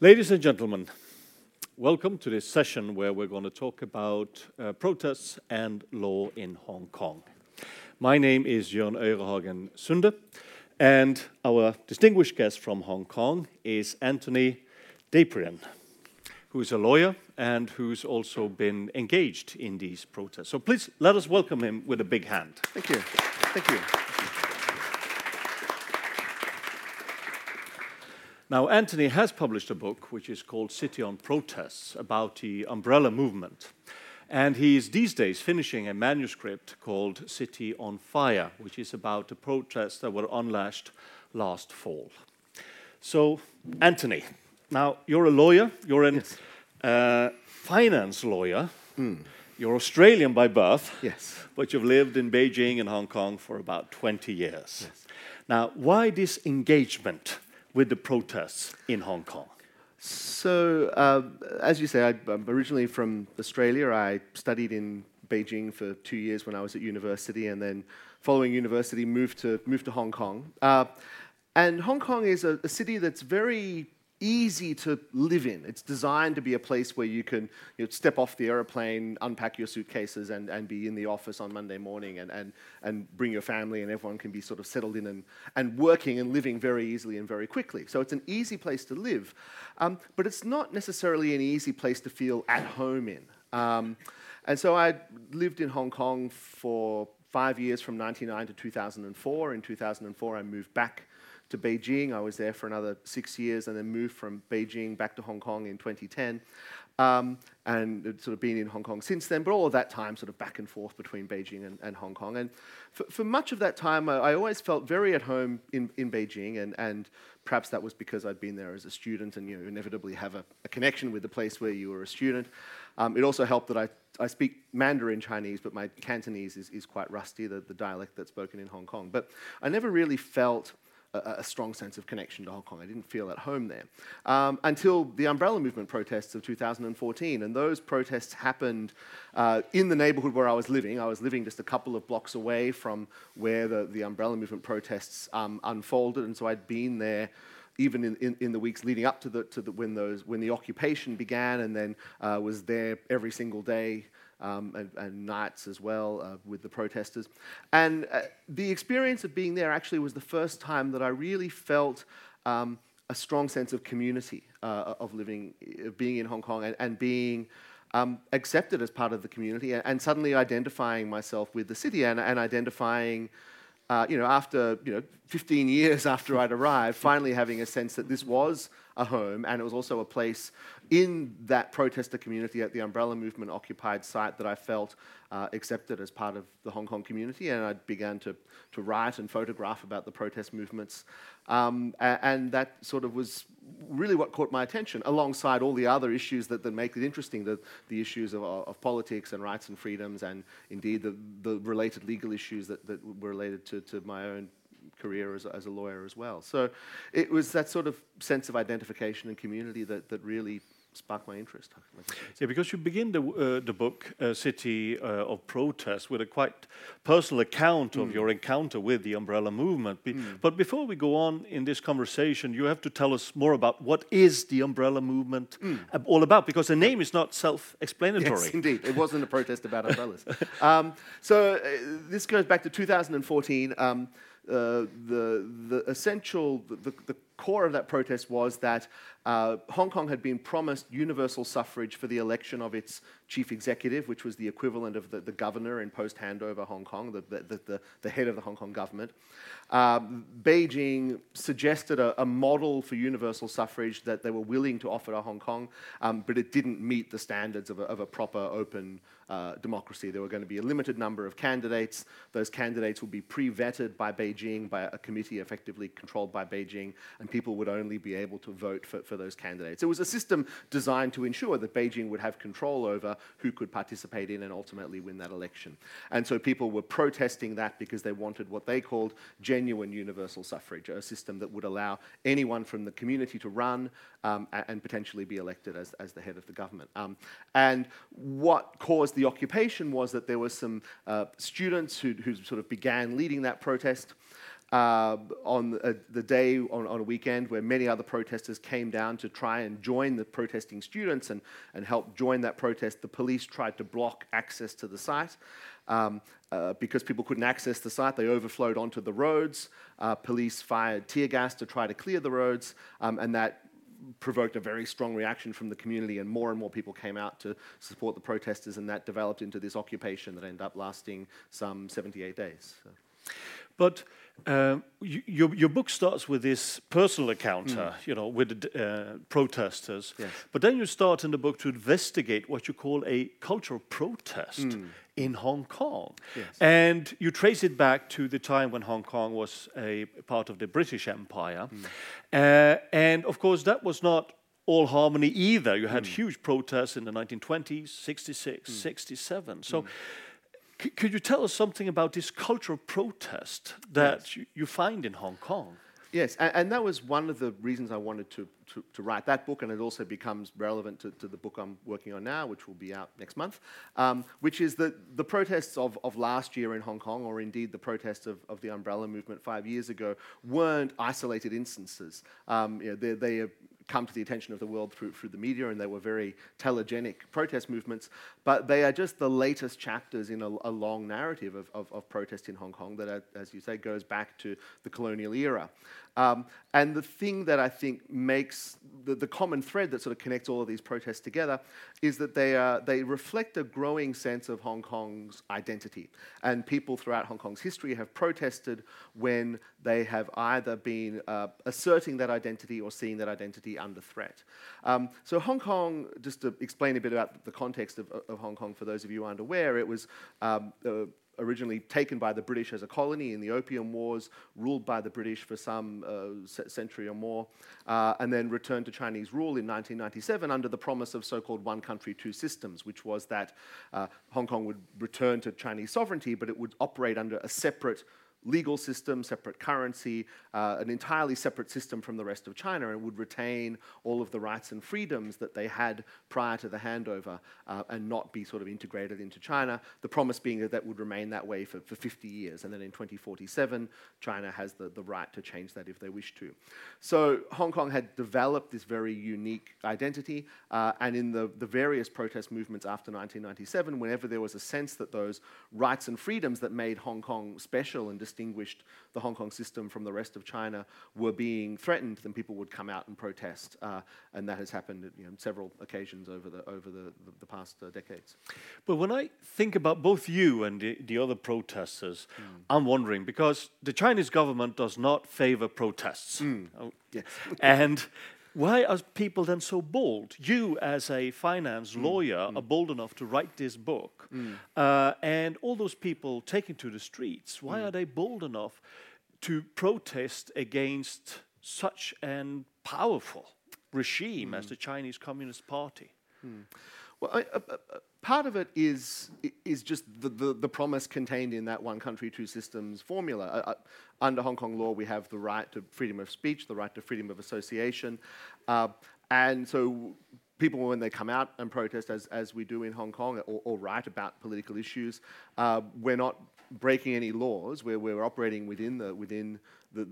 Ladies and gentlemen, welcome to this session where we're going to talk about uh, protests and law in Hong Kong. My name is Jørn Øyrehagen Sunde, and our distinguished guest from Hong Kong is Antony Dapiran, who's a lawyer and who's also been engaged in these protests. So please let us welcome him with a big hand. Thank you. Thank you. Now, Antony has published a book which is called City on Protests about the umbrella movement. And he's these days finishing a manuscript called City on Fire, which is about the protests that were unlashed last fall. So, Antony, now you're a lawyer, you're a yes. uh, finance lawyer. Mm. You're Australian by birth, yes. but you've lived in Beijing and Hong Kong for about 20 years. Yes. Now, why this engagement with the protests in Hong Kong? So, uh, as you say, I'm originally from Australia. I studied in Beijing for two years when I was at university, and then following university, moved to moved to Hong Kong. Uh, and Hong Kong is a, a city that's very easy to live in. It's designed to be a place where you can you know, step off the aeroplane, unpack your suitcases, and, and be in the office on Monday morning and, and, and bring your family, and everyone can be sort of settled in and, and working and living very easily and very quickly. So it's an easy place to live, um, but it's not necessarily an easy place to feel at home in. Um, and so I lived in Hong Kong for five years from 99 to 2004. In 2004, I moved back to Beijing. I was there for another six years and then moved from Beijing back to Hong Kong in 2010. Um, and sort of been in Hong Kong since then, but all of that time sort of back and forth between Beijing and, and Hong Kong. And for, for, much of that time, I, I, always felt very at home in, in Beijing, and, and perhaps that was because I'd been there as a student and you inevitably have a, a connection with the place where you were a student. Um, it also helped that I, I speak Mandarin Chinese, but my Cantonese is, is quite rusty, the, the dialect that's spoken in Hong Kong. But I never really felt a, a, strong sense of connection to Hong Kong. I didn't feel at home there. Um, until the Umbrella Movement protests of 2014. And those protests happened uh, in the neighborhood where I was living. I was living just a couple of blocks away from where the, the Umbrella Movement protests um, unfolded. And so I'd been there even in, in, in, the weeks leading up to the, to the when those when the occupation began, and then uh, was there every single day um, and, and, nights as well uh, with the protesters. And uh, the experience of being there actually was the first time that I really felt um, a strong sense of community, uh, of living, of being in Hong Kong and, and being um, accepted as part of the community and, and, suddenly identifying myself with the city and, and identifying. Uh, you know, after you know, 15 years after I'd arrived, finally having a sense that this was a home and it was also a place in that protester community at the Umbrella Movement occupied site that I felt uh, accepted as part of the Hong Kong community, and I began to, to write and photograph about the protest movements. Um, and, and that sort of was really what caught my attention, alongside all the other issues that, that make it interesting the, the issues of, of politics and rights and freedoms, and indeed the, the related legal issues that, that were related to, to my own career as, as a lawyer as well. So it was that sort of sense of identification and community that, that really sparked my interest. Yeah, because you begin the, uh, the book, uh, City uh, of Protest, with a quite personal account mm. of your encounter with the umbrella movement. Be mm. But before we go on in this conversation, you have to tell us more about what is the umbrella movement mm. all about, because the name is not self-explanatory. Yes, indeed. It wasn't a protest about umbrellas. um, so uh, this goes back to 2014. Um, uh, the, the essential, the, the core of that protest was that uh, Hong Kong had been promised universal suffrage for the election of its chief executive, which was the equivalent of the, the governor in post handover Hong Kong, the, the, the, head of the Hong Kong government. Um, Beijing suggested a, a, model for universal suffrage that they were willing to offer to Hong Kong, um, but it didn't meet the standards of a, of a proper open uh, democracy. There were going to be a limited number of candidates. Those candidates would be pre vetted by Beijing, by a committee effectively controlled by Beijing, and people would only be able to vote for, for those candidates. It was a system designed to ensure that Beijing would have control over who could participate in and ultimately win that election. And so people were protesting that because they wanted what they called genuine universal suffrage, a system that would allow anyone from the community to run um, and potentially be elected as, as the head of the government. Um, and what caused the occupation was that there were some uh, students who, sort of began leading that protest. uh, on uh, the day on, on, a weekend where many other protesters came down to try and join the protesting students and, and help join that protest. The police tried to block access to the site. Um, uh, because people couldn't access the site, they overflowed onto the roads. Uh, police fired tear gas to try to clear the roads, um, and that provoked a very strong reaction from the community, and more and more people came out to support the protesters, and that developed into this occupation that ended up lasting some 78 days. So. But um, you, your, your book starts with this personal encounter, mm. you know, with the uh, protesters. Yes. But then you start in the book to investigate what you call a cultural protest mm. in Hong Kong. Yes. And you trace it back to the time when Hong Kong was a part of the British Empire. Mm. Uh, and of course, that was not all harmony either. You had hmm. huge protests in the 1920s, 66, hmm. 67. So could you tell us something about this cultural protest that yes. you, you, find in Hong Kong? Yes, and, and, that was one of the reasons I wanted to, to, to, write that book, and it also becomes relevant to, to, the book I'm working on now, which will be out next month, um, which is that the protests of, of last year in Hong Kong, or indeed the protests of, of the umbrella movement five years ago, weren't isolated instances. Um, you know, they, they come to the attention of the world through, through the media, and they were very telegenic protest movements. But they are just the latest chapters in a, a long narrative of, of, of, protest in Hong Kong that, are, as you say, goes back to the colonial era. Um, and the thing that I think makes the, the, common thread that sort of connects all of these protests together is that they, are, they reflect a growing sense of Hong Kong's identity. And people throughout Hong Kong's history have protested when they have either been uh, asserting that identity or seeing that identity under threat. Um, so, Hong Kong, just to explain a bit about the context of, of Hong Kong for those of you unaware, it was um, uh, originally taken by the British as a colony in the Opium Wars, ruled by the British for some uh, century or more, uh, and then returned to Chinese rule in 1997 under the promise of so called one country, two systems, which was that uh, Hong Kong would return to Chinese sovereignty, but it would operate under a separate legal system, separate currency, uh, an entirely separate system from the rest of China, and would retain all of the rights and freedoms that they had prior to the handover uh, and not be sort of integrated into China. The promise being that that would remain that way for, for 50 years, and then in 2047, China has the, the right to change that if they wish to. So Hong Kong had developed this very unique identity, uh, and in the, the various protest movements after 1997, whenever there was a sense that those rights and freedoms that made Hong Kong special and distinguished the Hong Kong system from the rest of China were being threatened, then people would come out and protest. Uh, and that has happened on you know, several occasions over the, over the, the, the past uh, decades. But when I think about both you and the, the other protesters, mm. I'm wondering because the Chinese government does not favor protests. Mm. Oh, yes. and why are people then so bold? You, as a finance mm. lawyer, mm. are bold enough to write this book. Mm. Uh, and all those people taken to the streets, why mm. are they bold enough to protest against such an powerful regime as mm. the Chinese Communist Party? Mm. Well, I, uh, uh, part of it is is just the, the, the, promise contained in that one country, two systems formula. Uh, uh, under Hong Kong law, we have the right to freedom of speech, the right to freedom of association, uh, and so people, when they come out and protest, as, as we do in Hong Kong, or, or write about political issues, uh, we're not breaking any laws. We're, we're operating within the within the,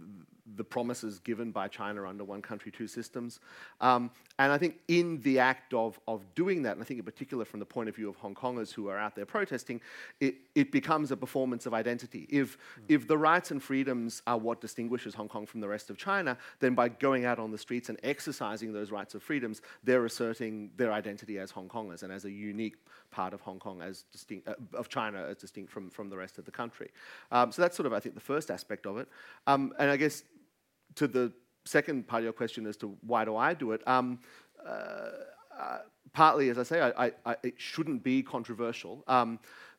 the promises given by China under one country, two systems. Um, and I think in the act of, of doing that, and I think in particular from the point of view of Hong Kongers who are out there protesting, it, it becomes a performance of identity. If, mm. if the rights and freedoms are what distinguishes Hong Kong from the rest of China, then by going out on the streets and exercising those rights of freedoms, they're asserting their identity as Hong Kongers and as a unique part of Hong Kong as distinct, uh, of China as distinct from, from the rest of the country. Um, so that's sort of, I think, the first aspect of it. Um, and I guess to the second part of your question as to why do I do it, um, uh, uh, partly, as I say, I, I, it shouldn't be controversial. Um,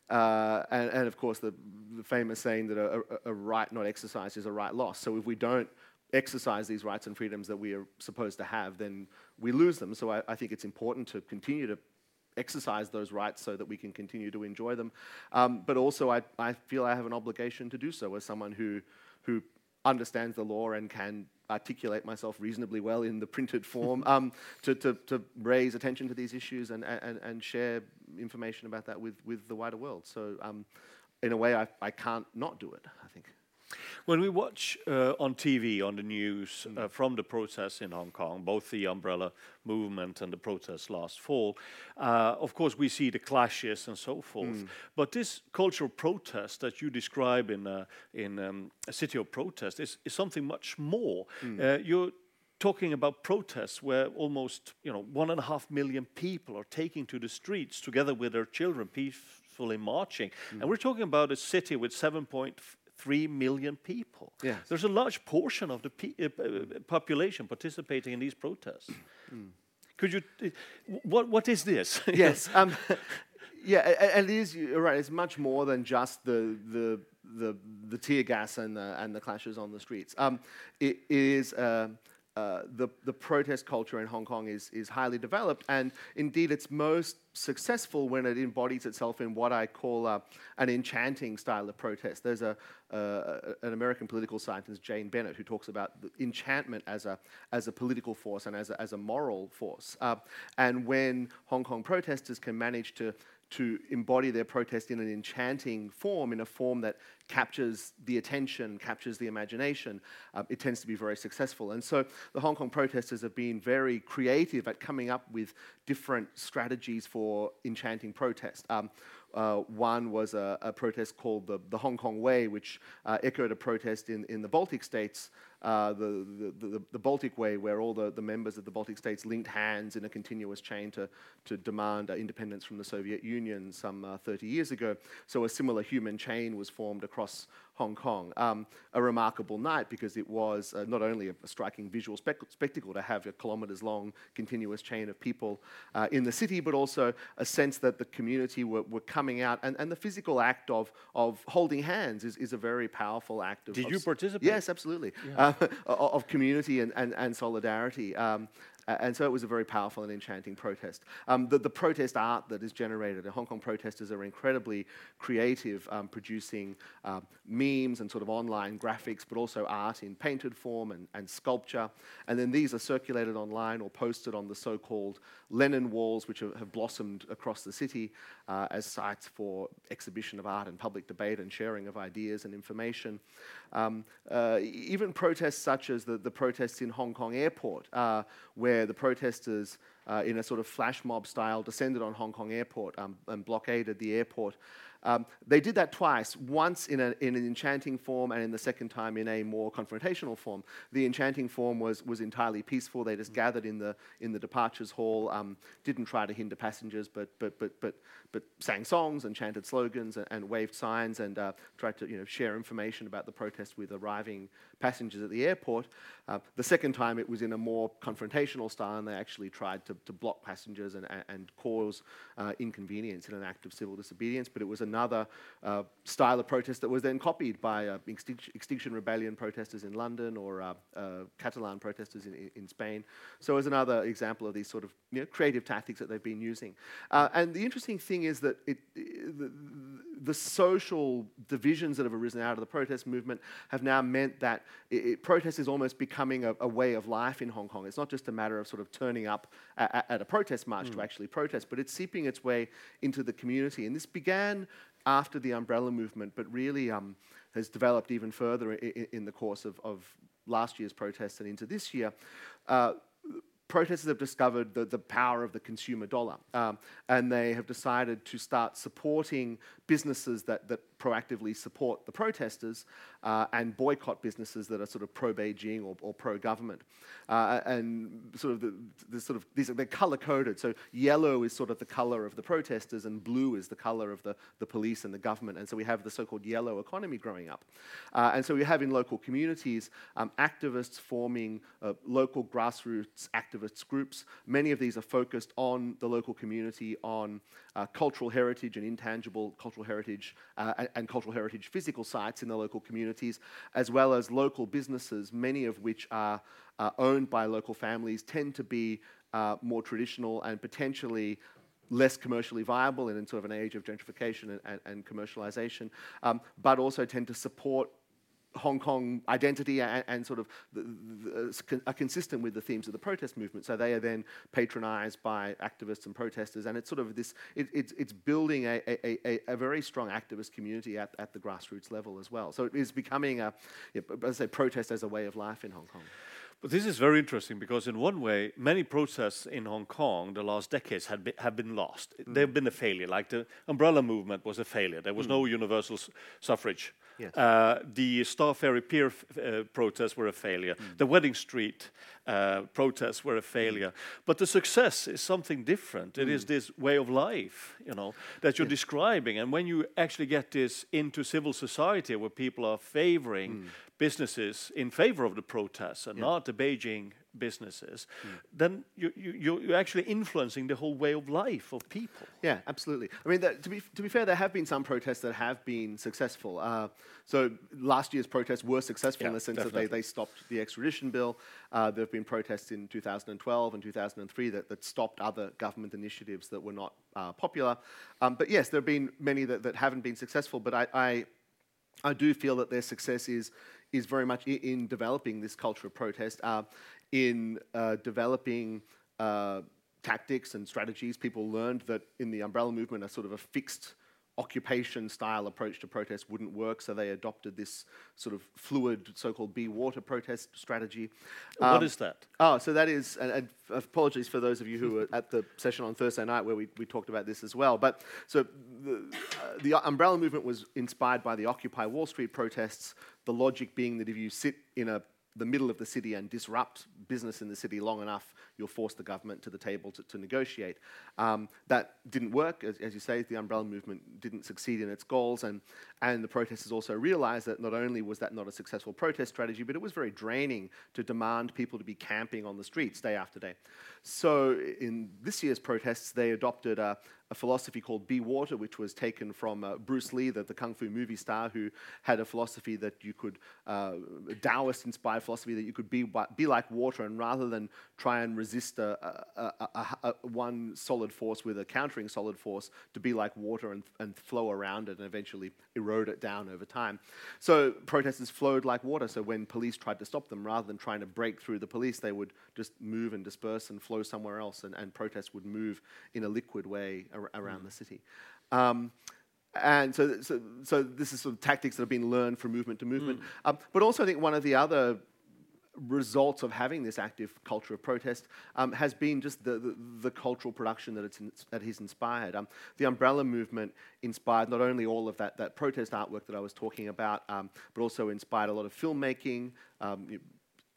uh, and, and, of course, the, the famous saying that a, a, a, right not exercised is a right lost. So if we don't exercise these rights and freedoms that we are supposed to have, then we lose them. So I, I think it's important to continue to exercise those rights so that we can continue to enjoy them. Um, but also, I, I feel I have an obligation to do so as someone who, who understands the law and can articulate myself reasonably well in the printed form um, to, to, to, raise attention to these issues and, and, and share information about that with, with the wider world. So, um, in a way, I, I can't not do it, I think. When we watch uh, on TV, on the news, uh, from the protests in Hong Kong, both the umbrella movement and the protests last fall, uh, of course we see the clashes and so forth. Mm. But this cultural protest that you describe in, uh, in um, a city of protest is, is something much more. Mm. Uh, you're talking about protests where almost you know one and a half million people are taking to the streets together with their children peacefully marching mm. and we're talking about a city with 7.3 million people yes. there's a large portion of the uh, uh, population participating in these protests mm. could you uh, what what is this yes um, yeah and it is you're right it's much more than just the the the, the tear gas and the, and the clashes on the streets um, it is uh, uh, the, the protest culture in Hong Kong is, is highly developed, and indeed it's most successful when it embodies itself in what I call uh, an enchanting style of protest. There's a, uh, an American political scientist, Jane Bennett, who talks about enchantment as a, as a political force and as a, as a moral force. Uh, and when Hong Kong protesters can manage to to embody their protest in an enchanting form, in a form that captures the attention, captures the imagination, uh, it tends to be very successful. And so the Hong Kong protesters have been very creative at coming up with different strategies for enchanting protest. Um, uh, one was a, a, protest called the, the Hong Kong Way, which uh, echoed a protest in, in the Baltic states, uh, the, the, the, Baltic Way, where all the, the members of the Baltic states linked hands in a continuous chain to, to demand uh, independence from the Soviet Union some uh, 30 years ago. So a similar human chain was formed across Hong Kong. Um, a remarkable night because it was uh, not only a, a striking visual spec- spectacle to have a kilometres long continuous chain of people uh, in the city, but also a sense that the community were, were coming out. And, and the physical act of, of holding hands is, is a very powerful act of. Did of, you participate? Yes, absolutely. Yeah. Uh, of community and, and, and solidarity. Um, and so it was a very powerful and enchanting protest. Um, the, the, protest art that is generated, the Hong Kong protesters are incredibly creative, um, producing uh, memes and sort of online graphics, but also art in painted form and, and sculpture. And then these are circulated online or posted on the so called Lennon walls, which have blossomed across the city uh, as sites for exhibition of art and public debate and sharing of ideas and information. Um, uh, even protests such as the, the protests in Hong Kong airport, uh, where the protesters, uh, in a sort of flash mob style, descended on Hong Kong airport um, and blockaded the airport. Um, they did that twice, once in, a, in, an enchanting form and in the second time in a more confrontational form. The enchanting form was, was entirely peaceful. They just mm. gathered in the, in the departures hall, um, didn't try to hinder passengers, but, but, but, but, but sang songs and chanted slogans and, and waved signs and uh, tried to you know, share information about the protest with arriving passengers at the airport. Uh, the second time it was in a more confrontational style and they actually tried to, to block passengers and, and cause uh, inconvenience in an act of civil disobedience, but it was another uh, style of protest that was then copied by uh, Extinction Rebellion protesters in London or uh, uh, Catalan protesters in, in Spain. So as another example of these sort of you know, creative tactics that they've been using. Uh, and the interesting thing is that it, the, the, social divisions that have arisen out of the protest movement have now meant that it, it, protest is almost becoming a, a, way of life in Hong Kong. It's not just a matter of sort of turning up at, at a protest march mm. to actually protest, but it's seeping its way into the community. And this began after the umbrella movement, but really um, has developed even further in, in the course of, of, last year's protests and into this year. Uh, protesters have discovered the, the power of the consumer dollar, um, and they have decided to start supporting businesses that, that proactively support the protesters uh, and boycott businesses that are sort of pro-Beijing or, or pro-government. Uh, and sort of the, the, sort of these are they're color-coded. So yellow is sort of the color of the protesters, and blue is the color of the, the police and the government. And so we have the so-called yellow economy growing up. Uh, and so we have in local communities um, activists forming uh, local grassroots activists groups. Many of these are focused on the local community, on uh, cultural heritage and intangible cultural heritage uh, and, and, cultural heritage physical sites in the local communities, as well as local businesses, many of which are uh, owned by local families, tend to be uh, more traditional and potentially less commercially viable in sort of an age of gentrification and, and, and commercialization, um, but also tend to support Hong Kong identity and, and sort of the, the, are consistent with the themes of the protest movement. So they are then patronized by activists and protesters, and it's sort of this, it, it's, it's building a, a, a, a, very strong activist community at, at the grassroots level as well. So it is becoming a, as I say, protest as a way of life in Hong Kong. But this is very interesting because, in one way, many protests in Hong Kong the last decades have been, have been lost. Mm. They've been a failure. Like the umbrella movement was a failure. There was mm. no universal suffrage. Yes. Uh, the Star Ferry Pier uh, protests were a failure. Mm. The Wedding Street uh, protests were a failure. But the success is something different. Mm. It is mm. this way of life, you know, that you're describing. And when you actually get this into civil society, where people are favoring mm. businesses in favor of the protests and yeah. not the Beijing businesses, mm. then you, you, you're actually influencing the whole way of life of people. Yeah, absolutely. I mean, that, to, be, to be fair, there have been some protests that have been successful. Uh, so last year's protests were successful yeah, in the sense definitely. that they, they stopped the extradition bill. Uh, there have been protests in 2012 and 2003 that, that stopped other government initiatives that were not uh, popular. Um, but yes, there have been many that, that haven't been successful, but I, I, I do feel that their success is is very much in developing this culture of protest. Uh, in uh, developing uh, tactics and strategies. People learned that in the umbrella movement, a sort of a fixed occupation style approach to protest wouldn't work, so they adopted this sort of fluid, so called be water protest strategy. Um, what is that? Oh, so that is, and, and, apologies for those of you who were at the session on Thursday night where we, we talked about this as well. But so the, uh, the umbrella movement was inspired by the Occupy Wall Street protests, the logic being that if you sit in a the middle of the city and disrupt business in the city long enough, you'll force the government to the table to, to negotiate. Um, that didn't work. As, as, you say, the umbrella movement didn't succeed in its goals, and, and the protesters also realized that not only was that not a successful protest strategy, but it was very draining to demand people to be camping on the streets day after day. So in this year's protests, they adopted a, a philosophy called Be Water, which was taken from uh, Bruce Lee, the, the, kung fu movie star, who had a philosophy that you could, uh, Taoist inspired philosophy that you could be, be like water, and rather than try and resist a, a, a, one solid force with a countering solid force, to be like water and, and flow around it and eventually erode it down over time. So protesters flowed like water, so when police tried to stop them, rather than trying to break through the police, they would just move and disperse and flow somewhere else, and, and protests would move in a liquid way ar- around mm. the city. Um, and so, so, so this is sort of tactics that have been learned from movement to movement. Mm. Um, but also, I think one of the other results of having this active culture of protest um, has been just the, the, the, cultural production that, it's in, that he's inspired. Um, the umbrella movement inspired not only all of that, that protest artwork that I was talking about, um, but also inspired a lot of filmmaking, um,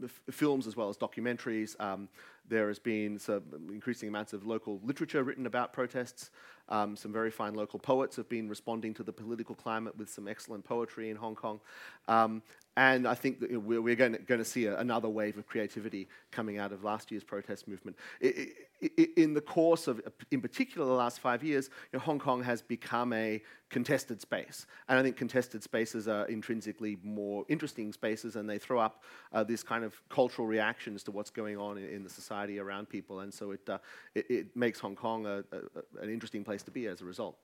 films as well as documentaries. Um, there has been some increasing amounts of local literature written about protests. Um, some very fine local poets have been responding to the political climate with some excellent poetry in Hong Kong. Um, and I think that we're, going, to, going, to, see a, another wave of creativity coming out of last year's protest movement. In the course of, in particular, the last five years, you know, Hong Kong has become a contested space. And I think contested spaces are intrinsically more interesting spaces and they throw up uh, this kind of cultural reactions to what's going on in, in the society around people. And so it, uh, it, it, makes Hong Kong a, a, an interesting place to be as a result.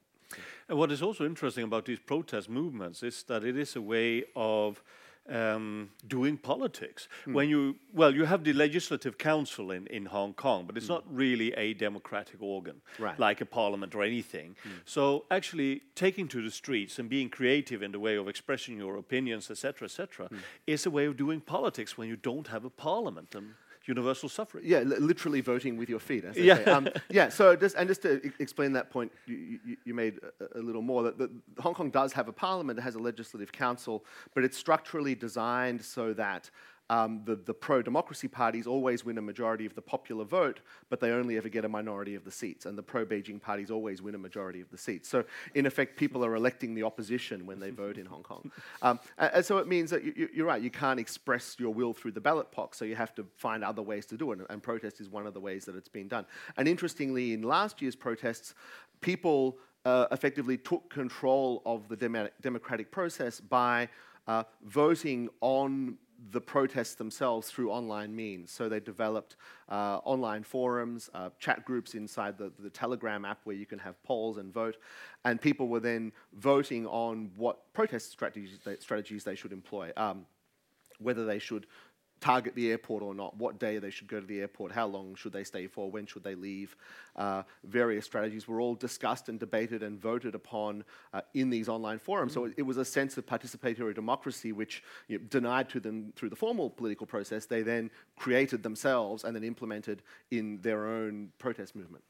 And what is also interesting about these protest movements is that it is a way of um, doing politics. Mm. When you well, you have the legislative council in, in Hong Kong, but it's mm. not really a democratic organ right. like a parliament or anything. Mm. So actually, taking to the streets and being creative in the way of expressing your opinions, etc., etc., hmm. is a way of doing politics when you don't have a parliament. And universal suffrage. Yeah, literally voting with your feet. yeah. Um, yeah. So just and just to explain that point, you, you, you made a, a, little more. That, that, Hong Kong does have a parliament, it has a legislative council, but it's structurally designed so that um, the, the pro democracy parties always win a majority of the popular vote, but they only ever get a minority of the seats. And the pro Beijing parties always win a majority of the seats. So, in effect, people are electing the opposition when they vote in Hong Kong. Um, and, and, so it means that you, you're right, you can't express your will through the ballot box, so you have to find other ways to do it. And protest is one of the ways that it's been done. And interestingly, in last year's protests, people uh, effectively took control of the dem- democratic process by uh, voting on the protests themselves through online means. So they developed uh, online forums, uh, chat groups inside the, the Telegram app where you can have polls and vote. And people were then voting on what protest strategies they, strategies they should employ. Um, whether they should target the airport or not, what day they should go to the airport, how long should they stay for, when should they leave. Uh, various strategies were all discussed and debated and voted upon uh, in these online forums. So it, was a sense of participatory democracy which you know, denied to them through the formal political process, they then created themselves and then implemented in their own protest movement.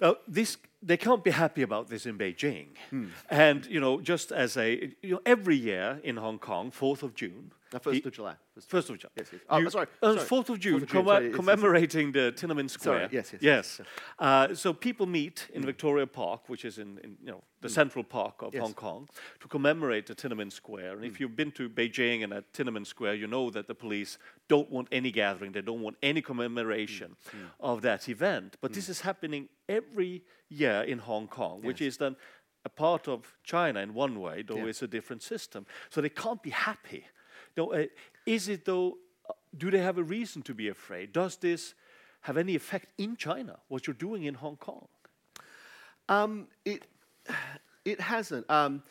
Now, this, they can't be happy about this in Beijing. Hmm. And, you know, just as a, you know, every year in Hong Kong, 4th of June, the 1st of July. First of July. Yes, yes. Oh, you, sorry. Uh, sorry. 4th of June, 4th of June sorry, commemorating the Tiananmen Square. Sorry, yes, yes. Yes. yes. Uh, so people meet in mm. Victoria Park, which is in, in you know, the mm. central park of yes. Hong Kong, to commemorate the Tiananmen Square. And if you've been to Beijing and at Tiananmen Square, you know that the police don't want any gathering, they don't want any commemoration mm. mm. of that event. But this is happening every year in Hong Kong, which is then a part of China in one way, though yeah. it's a different system. So they can't be happy. No, uh, is it though, uh, do they have a reason to be afraid? Does this have any effect in China, what you're doing in Hong Kong? Um, it, it hasn't. Um,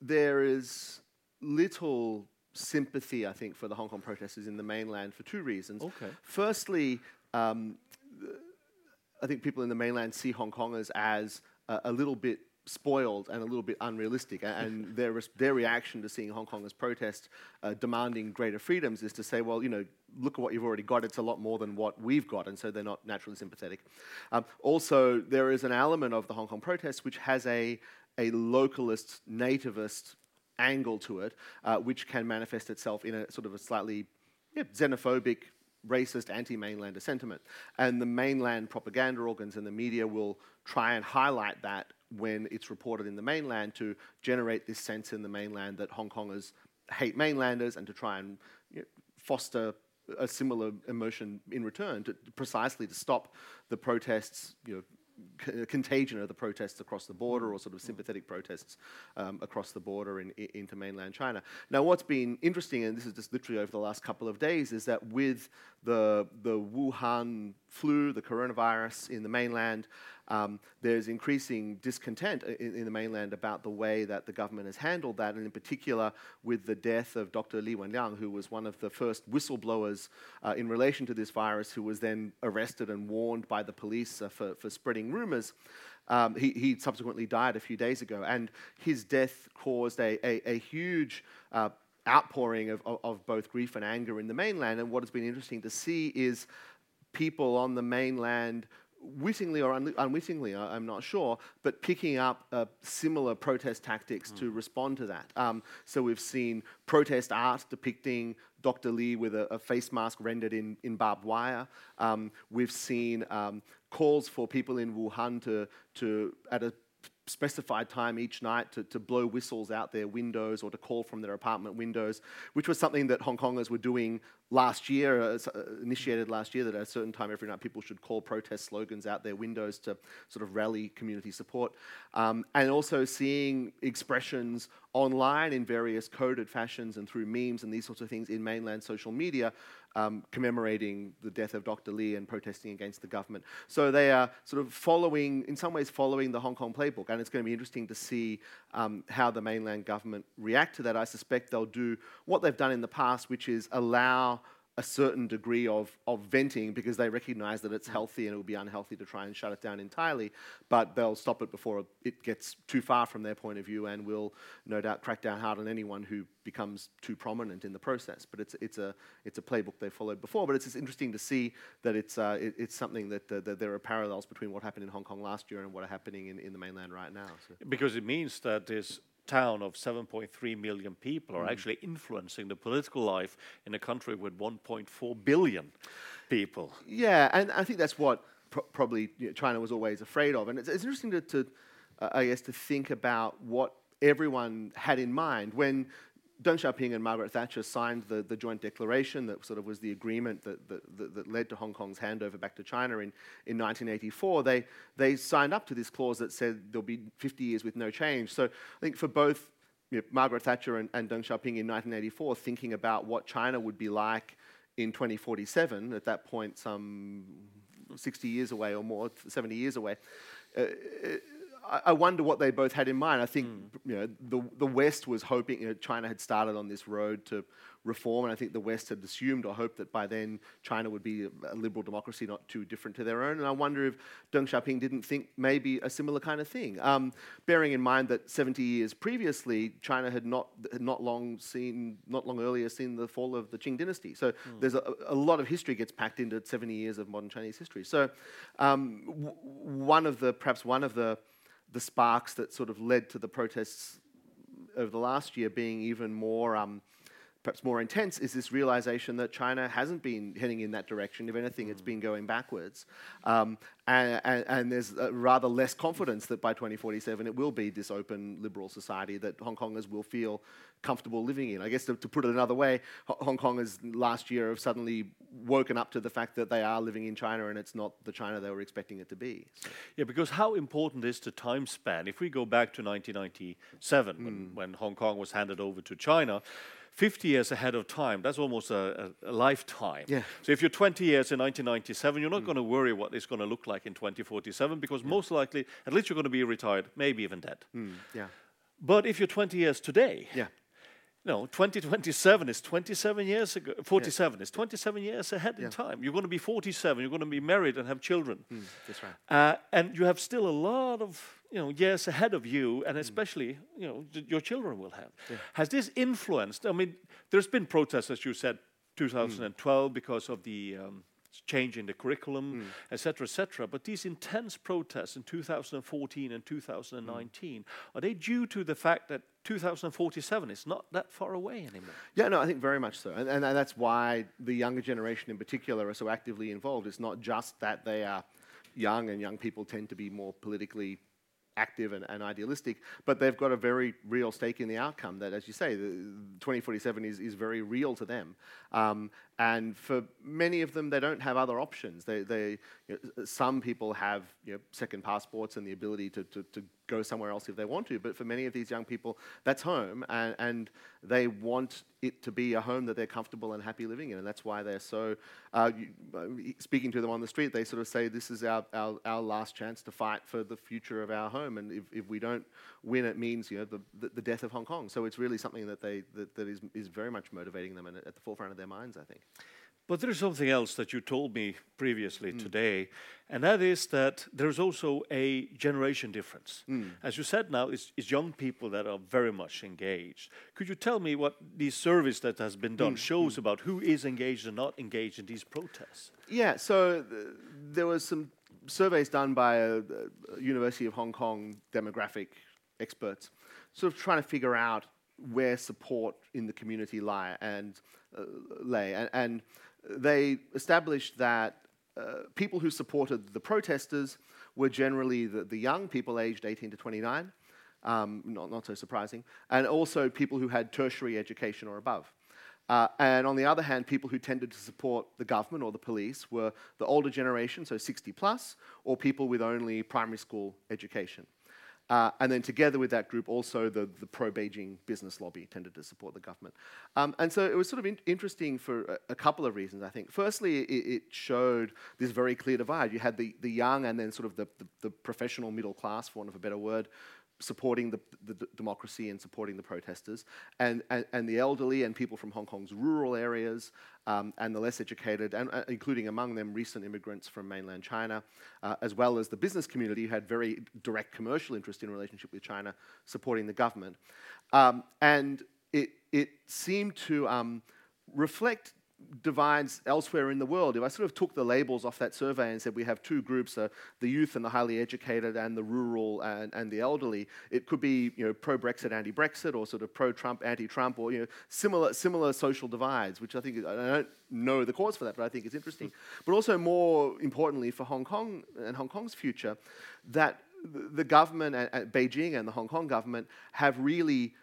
there is little sympathy, I think, for the Hong Kong protesters in the mainland for two reasons. Okay. Firstly, um, I think people in the mainland see Hong Kongers as a, a little bit spoiled and a little bit unrealistic. and their, their reaction to seeing Hong Kongers protest uh, demanding greater freedoms is to say, well, you know, look at what you've already got. It's a lot more than what we've got. And so they're not naturally sympathetic. Um, also, there is an element of the Hong Kong protests which has a, a localist, nativist angle to it, uh, which can manifest itself in a sort of a slightly yeah, xenophobic, racist, anti-mainlander sentiment. And the mainland propaganda organs and the media will try and highlight that when it's reported in the mainland to generate this sense in the mainland that Hong Kongers hate mainlanders and to try and you know, foster a similar emotion in return, to, precisely to stop the protests, you know, contagion of the protests across the border or sort of sympathetic protests um, across the border in, in, into mainland China. Now, what's been interesting, and this is just literally over the last couple of days, is that with the, the Wuhan flu, the coronavirus in the mainland, um, there's increasing discontent in, in, the mainland about the way that the government has handled that, and in particular with the death of Dr. Li Wenliang, who was one of the first whistleblowers uh, in relation to this virus, who was then arrested and warned by the police uh, for, for spreading rumors. Um, he, he, subsequently died a few days ago, and his death caused a, a, a huge uh, outpouring of, of, of, both grief and anger in the mainland. And what has been interesting to see is people on the mainland wittingly or un- unwittingly, I- am not sure, but picking up uh, similar protest tactics mm. to respond to that. Um, so we've seen protest art depicting Dr. Li with a, a face mask rendered in, in barbed wire. Um, we've seen um, calls for people in Wuhan to, to at a specified time each night to, to blow whistles out their windows or to call from their apartment windows, which was something that Hong Kongers were doing last year, uh, uh, initiated last year, that at a certain time every night people should call protest slogans out their windows to sort of rally community support. Um, and also seeing expressions online in various coded fashions and through memes and these sorts of things in mainland social media um, commemorating the death of Dr. Li and protesting against the government. So they are sort of following, in some ways, following the Hong Kong playbook. And it's going to be interesting to see um, how the mainland government react to that. I suspect they'll do what they've done in the past, which is allow a certain degree of, of venting because they recognize that it's healthy and it would be unhealthy to try and shut it down entirely, but they'll stop it before it gets too far from their point of view and will no doubt crack down hard on anyone who becomes too prominent in the process. But it's, it's, a, it's a playbook they followed before, but it's just interesting to see that it's, uh, it, it's something that, uh, that, there are parallels between what happened in Hong Kong last year and what are happening in, in the mainland right now. So. Because it means that this town of 7.3 million people are mm. actually influencing the political life in a country with 1.4 billion people. Yeah, and I think that's what probably you know, China was always afraid of. And it's, it's interesting to, to uh, I guess, to think about what everyone had in mind when Deng Xiaoping and Margaret Thatcher signed the, the joint declaration that sort of was the agreement that, that, that, led to Hong Kong's handover back to China in, in 1984. They, they signed up to this clause that said there'll be 50 years with no change. So I think for both you know, Margaret Thatcher and, and Deng Xiaoping in 1984 thinking about what China would be like in 2047, at that point, some 60 years away or more, 70 years away. Uh, I wonder what they both had in mind. I think mm. you know the the West was hoping you know, China had started on this road to reform, and I think the West had assumed or hoped that by then China would be a liberal democracy, not too different to their own. And I wonder if Deng Xiaoping didn't think maybe a similar kind of thing, um, bearing in mind that 70 years previously China had not had not long seen, not long earlier seen the fall of the Qing dynasty. So mm. there's a, a, lot of history gets packed into 70 years of modern Chinese history. So um, w- one of the perhaps one of the the sparks that sort of led to the protests over the last year being even more, um, perhaps more intense, is this realization that China hasn't been heading in that direction. If anything, mm. it's been going backwards. Um, and, and, and, there's rather less confidence that by 2047 it will be this open liberal society that Hong Kongers will feel comfortable living in. I guess to, to put it another way, Hong Kongers last year have suddenly woken up to the fact that they are living in China and it's not the China they were expecting it to be. So. Yeah, because how important is the time span? If we go back to 1997, mm. when, when Hong Kong was handed over to China, 50 years ahead of time, that's almost a, a, a, lifetime. Yeah. So if you're 20 years in 1997, you're not mm. going to worry what it's going to look like in 2047 because yeah. most likely, at least you're going to be retired, maybe even dead. Mm. Yeah. But if you're 20 years today, yeah. No, 2027 is 27 years ago. 47 yeah. is 27 years ahead yeah. in time. You're going to be 47. You're going to be married and have children. Mm, that's right. Uh, and you have still a lot of you know years ahead of you, and mm. especially you know your children will have. Yeah. Has this influenced? I mean, there's been protests, as you said, 2012 mm. because of the um, change in the curriculum, etc., mm. etc. Et but these intense protests in 2014 and 2019 mm. are they due to the fact that 2047 is not that far away anymore? Yeah, no, I think very much so, and, and that's why the younger generation in particular are so actively involved. It's not just that they are young, and young people tend to be more politically active and, and, idealistic, but they've got a very real stake in the outcome that, as you say, the 2047 is, is very real to them. Um, and for many of them, they don't have other options. They, they, you know, some people have you know, second passports and the ability to, to, to go somewhere else if they want to. But for many of these young people, that's home, and, and they want it to be a home that they're comfortable and happy living in. And that's why they're so, uh, uh, speaking to them on the street, they sort of say, This is our, our, our, last chance to fight for the future of our home. And if, if we don't win, it means you know, the, the, the death of Hong Kong. So it's really something that, they, that, that is, is very much motivating them and at the forefront of their minds, I think. But there's something else that you told me previously mm. today, and that is that there's also a generation difference. Mm. As you said now, it's, it's, young people that are very much engaged. Could you tell me what the survey that has been done mm. shows mm. about who is engaged and not engaged in these protests? Yeah, so th- there was some surveys done by a, a University of Hong Kong demographic experts, sort of trying to figure out where support in the community lie and uh, lay. And, and, they established that uh, people who supported the protesters were generally the, the young people aged 18 to 29, um, not, not so surprising, and also people who had tertiary education or above. Uh, and on the other hand, people who tended to support the government or the police were the older generation, so 60 plus, or people with only primary school education. Uh, and then together with that group, also the, the pro-Beijing business lobby tended to support the government. Um, and so it was sort of in- interesting for a, a, couple of reasons, I think. Firstly, it, it, showed this very clear divide. You had the, the young and then sort of the, the, the professional middle class, for want of a better word, supporting the, the, democracy and supporting the protesters, and, and, and, the elderly and people from Hong Kong's rural areas, um, and the less educated, and uh, including among them recent immigrants from mainland China, uh, as well as the business community who had very direct commercial interest in relationship with China, supporting the government. Um, and it, it seemed to um, reflect divides elsewhere in the world. If I sort of took the labels off that survey and said we have two groups, uh, the youth and the highly educated and the rural and, and the elderly, it could be you know, pro-Brexit, anti-Brexit, or sort of pro-Trump, anti-Trump, or you know, similar, similar social divides, which I think, I don't know the cause for that, but I think it's interesting. But also more importantly for Hong Kong and Hong Kong's future, that the government, at Beijing and the Hong Kong government have really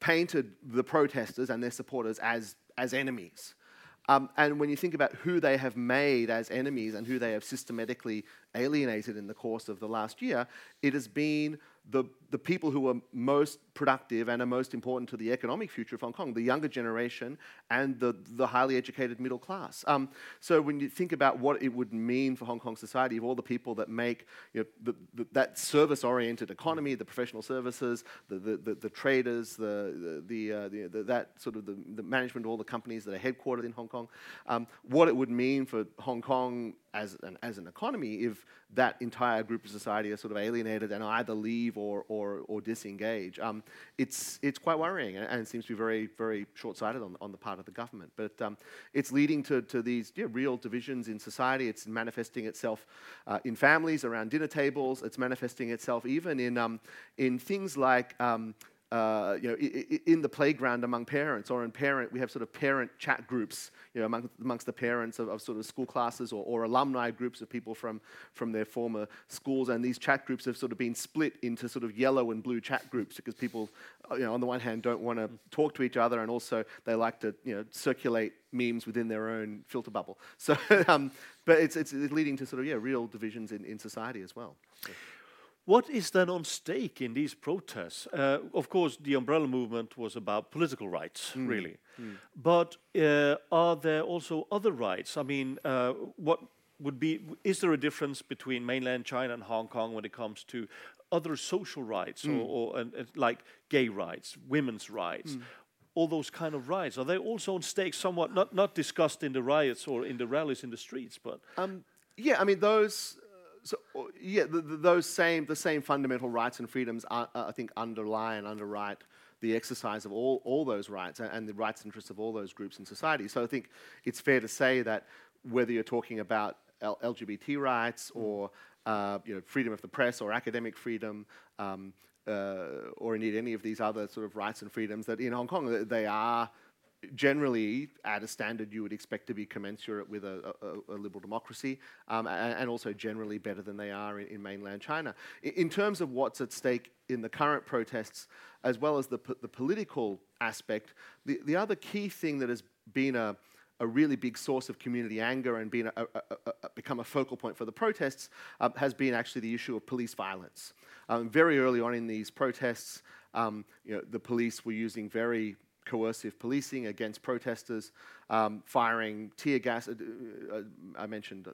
painted the protesters and their supporters as, as enemies. Um, and when you think about who they have made as enemies and who they have systematically alienated in the course of the last year, it has been the, the people who are most productive and are most important to the economic future of Hong Kong, the younger generation and the, the highly educated middle class. Um, so when you think about what it would mean for Hong Kong society, of all the people that make you know, the, the, that service-oriented economy, the professional services, the, the, the traders, the, the, uh, the, that sort of the, the management of all the companies that are headquartered in Hong Kong, um, what it would mean for Hong Kong as an, as an economy if that entire group of society are sort of alienated and either leave or, or, or disengage. Um, it's, it's quite worrying and, and, seems to be very, very short-sighted on, on the part of the government. But um, it's leading to, to these yeah, real divisions in society. It's manifesting itself uh, in families, around dinner tables. It's manifesting itself even in, um, in things like um, uh, you know, in the playground among parents or in parent, we have sort of parent chat groups, you know, among, amongst the parents of, of sort of school classes or, or, alumni groups of people from, from their former schools. And these chat groups have sort of been split into sort of yellow and blue chat groups because people, uh, you know, on the one hand don't want to talk to each other and also they like to, you know, circulate memes within their own filter bubble. So, um, but it's, it's, leading to sort of, yeah, real divisions in, in society as well. So. What is then on stake in these protests? Uh, of course, the umbrella movement was about political rights, mm. really. Mm. But uh, are there also other rights? I mean, uh, what would be, is there a difference between mainland China and Hong Kong when it comes to other social rights, mm. or, or like gay rights, women's rights? Mm. All those kind of rights are they also on stake? Somewhat not not discussed in the riots or in the rallies in the streets, but um, yeah, I mean those so yeah, the, the, those same the same fundamental rights and freedoms, are, uh, I think, underlie and underwrite the exercise of all, all those rights and, and the rights and interests of all those groups in society. So I think it's fair to say that whether you're talking about L- LGBT rights mm. or uh, you know, freedom of the press or academic freedom, um, uh, or indeed any of these other sort of rights and freedoms, that in Hong Kong they are generally at a standard you would expect to be commensurate with a, a, a liberal democracy, um, and, also generally better than they are in, in mainland China. In, terms of what's at stake in the current protests, as well as the, the political aspect, the, the other key thing that has been a, a really big source of community anger and been a, become a focal point for the protests um, has been actually the issue of police violence. Um, very early on in these protests, um, you know, the police were using very coercive policing against protesters, um, firing tear gas. Uh, uh, I mentioned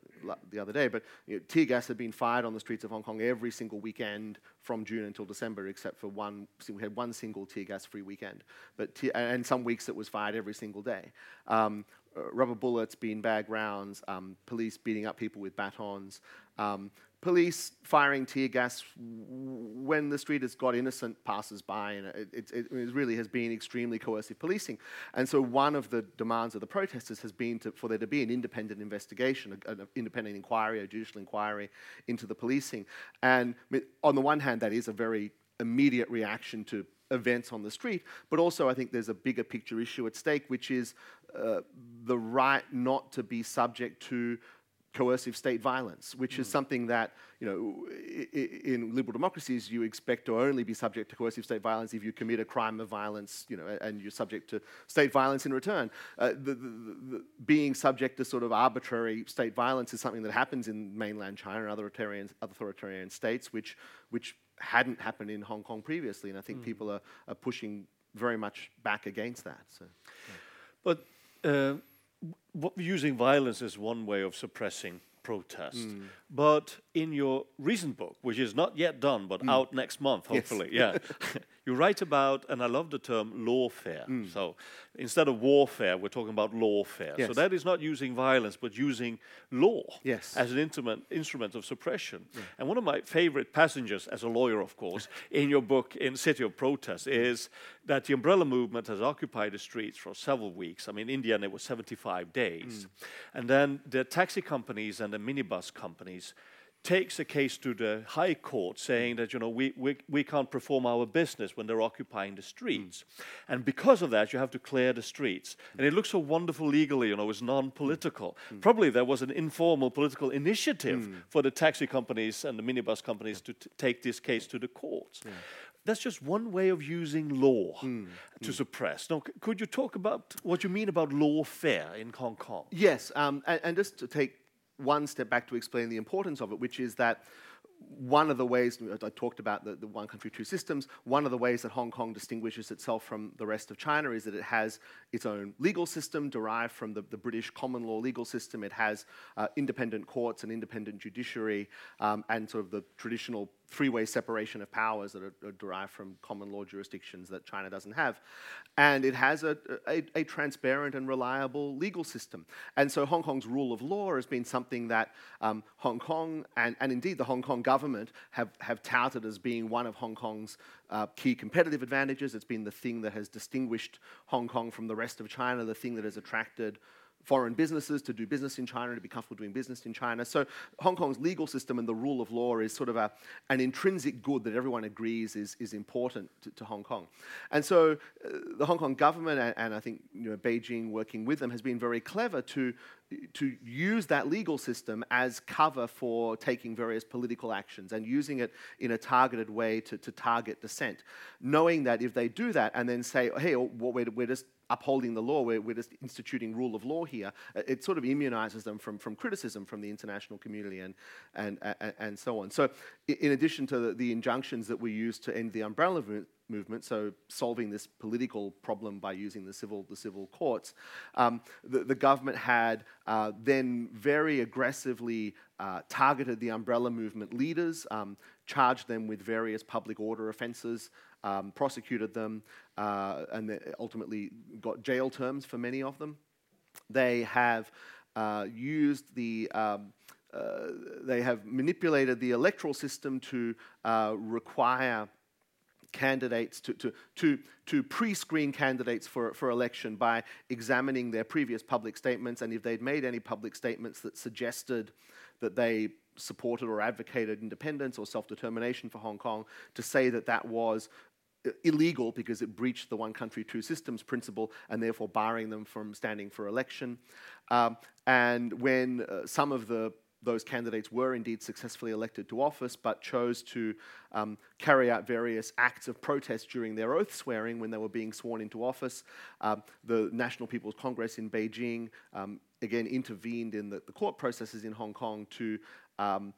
the other day, but you know, tear gas had been fired on the streets of Hong Kong every single weekend from June until December, except for one. We had one single tear gas-free weekend, but te- and some weeks it was fired every single day. Um, uh, rubber bullets, beanbag rounds, um, police beating up people with batons, um, police firing tear gas when the street has got innocent passers-by, and it, it, it, really has been extremely coercive policing. And so one of the demands of the protesters has been to, for there to be an independent investigation, an independent inquiry, a judicial inquiry into the policing. And on the one hand, that is a very immediate reaction to events on the street, but also I think there's a bigger picture issue at stake, which is uh, the right not to be subject to coercive state violence, which mm. is something that, you know, in liberal democracies you expect to only be subject to coercive state violence if you commit a crime of violence, you know, and you're subject to state violence in return. Uh, the, the, the, being subject to sort of arbitrary state violence is something that happens in mainland China and other authoritarian, authoritarian states, which, which hadn't happened in Hong Kong previously, and I think mm. people are, are pushing very much back against that. So, yeah. But uh, using violence is one way of suppressing protest. Mm. But in your recent book, which is not yet done but mm. out next month, hopefully, yes. yeah, you write about, and I love the term lawfare. Mm. So instead of warfare, we're talking about lawfare. Yes. So that is not using violence, but using law yes. as an instrument, instrument of suppression. Yeah. And one of my favorite passages, as a lawyer, of course, in your book, in City of Protest, is that the umbrella movement has occupied the streets for several weeks. I mean, in India, it was 75 days. Mm. And then the taxi companies and the minibus companies takes a case to the High Court saying that, you know, we, we, we can't perform our business when they're occupying the streets. Mm. And because of that, you have to clear the streets. Mm. And it looks so wonderful legally, you know, it's non-political. Mm. Probably there was an informal political initiative mm. for the taxi companies and the minibus companies to take this case to the courts. Yeah. That's just one way of using law mm. to suppress. Now, could you talk about what you mean about lawfare in Hong Kong? Yes, um, and, and just to take one step back to explain the importance of it, which is that one of the ways I talked about the, the, one country, two systems. One of the ways that Hong Kong distinguishes itself from the rest of China is that it has its own legal system derived from the, the British common law legal system. It has uh, independent courts and independent judiciary um, and sort of the traditional three-way separation of powers that are, are, derived from common law jurisdictions that China doesn't have. And it has a, a, a, transparent and reliable legal system. And so Hong Kong's rule of law has been something that um, Hong Kong and, and indeed the Hong Kong government have, have touted as being one of Hong Kong's uh, key competitive advantages. It's been the thing that has distinguished Hong Kong from the rest of China, the thing that has attracted foreign businesses to do business in China, to be comfortable doing business in China. So Hong Kong's legal system and the rule of law is sort of a, an intrinsic good that everyone agrees is, is important to, to Hong Kong. And so uh, the Hong Kong government, and, and I think you know, Beijing working with them, has been very clever to to use that legal system as cover for taking various political actions and using it in a targeted way to, to target dissent. Knowing that if they do that and then say, hey, oh, we're, we're just upholding the law, we're, we're just instituting rule of law here, uh, it sort of immunizes them from, from criticism from the international community and, and, and, and so on. So, in addition to the, the injunctions that we use to end the umbrella movement, so solving this political problem by using the civil, the civil courts, um, the, the, government had uh, then very aggressively uh, targeted the umbrella movement leaders, um, charged them with various public order offences, um, prosecuted them, uh, and ultimately got jail terms for many of them. They have uh, used the um, uh, they have manipulated the electoral system to uh, require candidates to, to, to, to pre-screen candidates for, for election by examining their previous public statements and if they'd made any public statements that suggested that they supported or advocated independence or self-determination for Hong Kong to say that that was illegal because it breached the one country, two systems principle and therefore barring them from standing for election. Um, and when uh, some of the those candidates were indeed successfully elected to office, but chose to um, carry out various acts of protest during their oath swearing when they were being sworn into office. Um, the National People's Congress in Beijing um, again intervened in the, the, court processes in Hong Kong to um,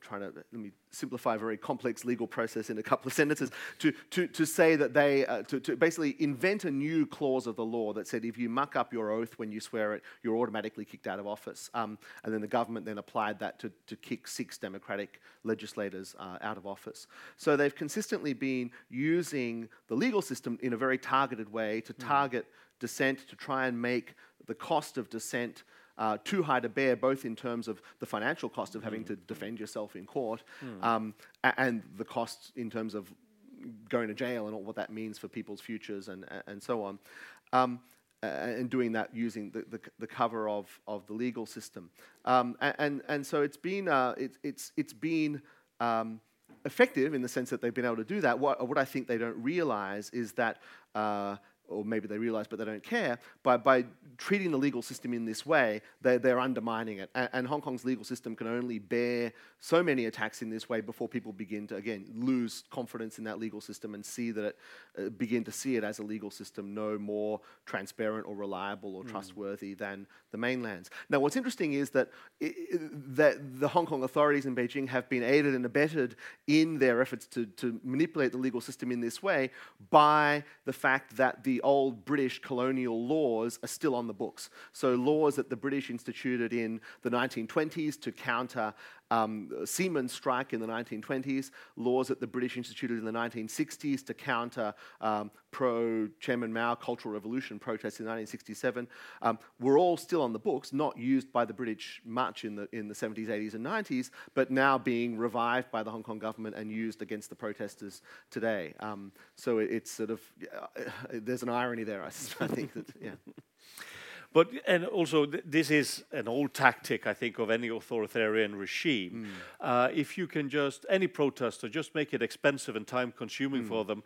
trying to let me simplify a very complex legal process in a couple of sentences to, to, to say that they uh, to, to basically invent a new clause of the law that said if you muck up your oath when you swear it you're automatically kicked out of office um, and then the government then applied that to, to kick six democratic legislators uh, out of office so they've consistently been using the legal system in a very targeted way to hmm. target mm. dissent to try and make the cost of dissent uh, too high to bear, both in terms of the financial cost of having to defend yourself in court mm. um, and the costs in terms of going to jail and all what that means for people's futures and, and so on. Um, and doing that using the, the, the, cover of, of the legal system. Um, and, and so it's been, uh, it, it's, it's been um, effective in the sense that they've been able to do that. What, what I think they don't realize is that uh, or maybe they realize but they don't care, by, by treating the legal system in this way, they're, they're undermining it. And, and, Hong Kong's legal system can only bear so many attacks in this way before people begin to, again, lose confidence in that legal system and see that it, uh, begin to see it as a legal system no more transparent or reliable or mm. trustworthy than the mainland's. Now, what's interesting is that, it, that the Hong Kong authorities in Beijing have been aided and abetted in their efforts to, to manipulate the legal system in this way by the fact that the old British colonial laws are still on the books. So, laws that the British instituted in the 1920s to counter um, seamen strike in the 1920s, laws that the British instituted in the 1960s to counter um, pro Chairman Mao Cultural Revolution protests in 1967, um, were all still on the books, not used by the British much in the, in the 70s, 80s, and 90s, but now being revived by the Hong Kong government and used against the protesters today. Um, so it, it's sort of, uh, there's an irony there, I, I think that, yeah. But and also th this is an old tactic, I think, of any authoritarian regime. Mm. Uh, if you can just any protester just make it expensive and time-consuming mm. for them,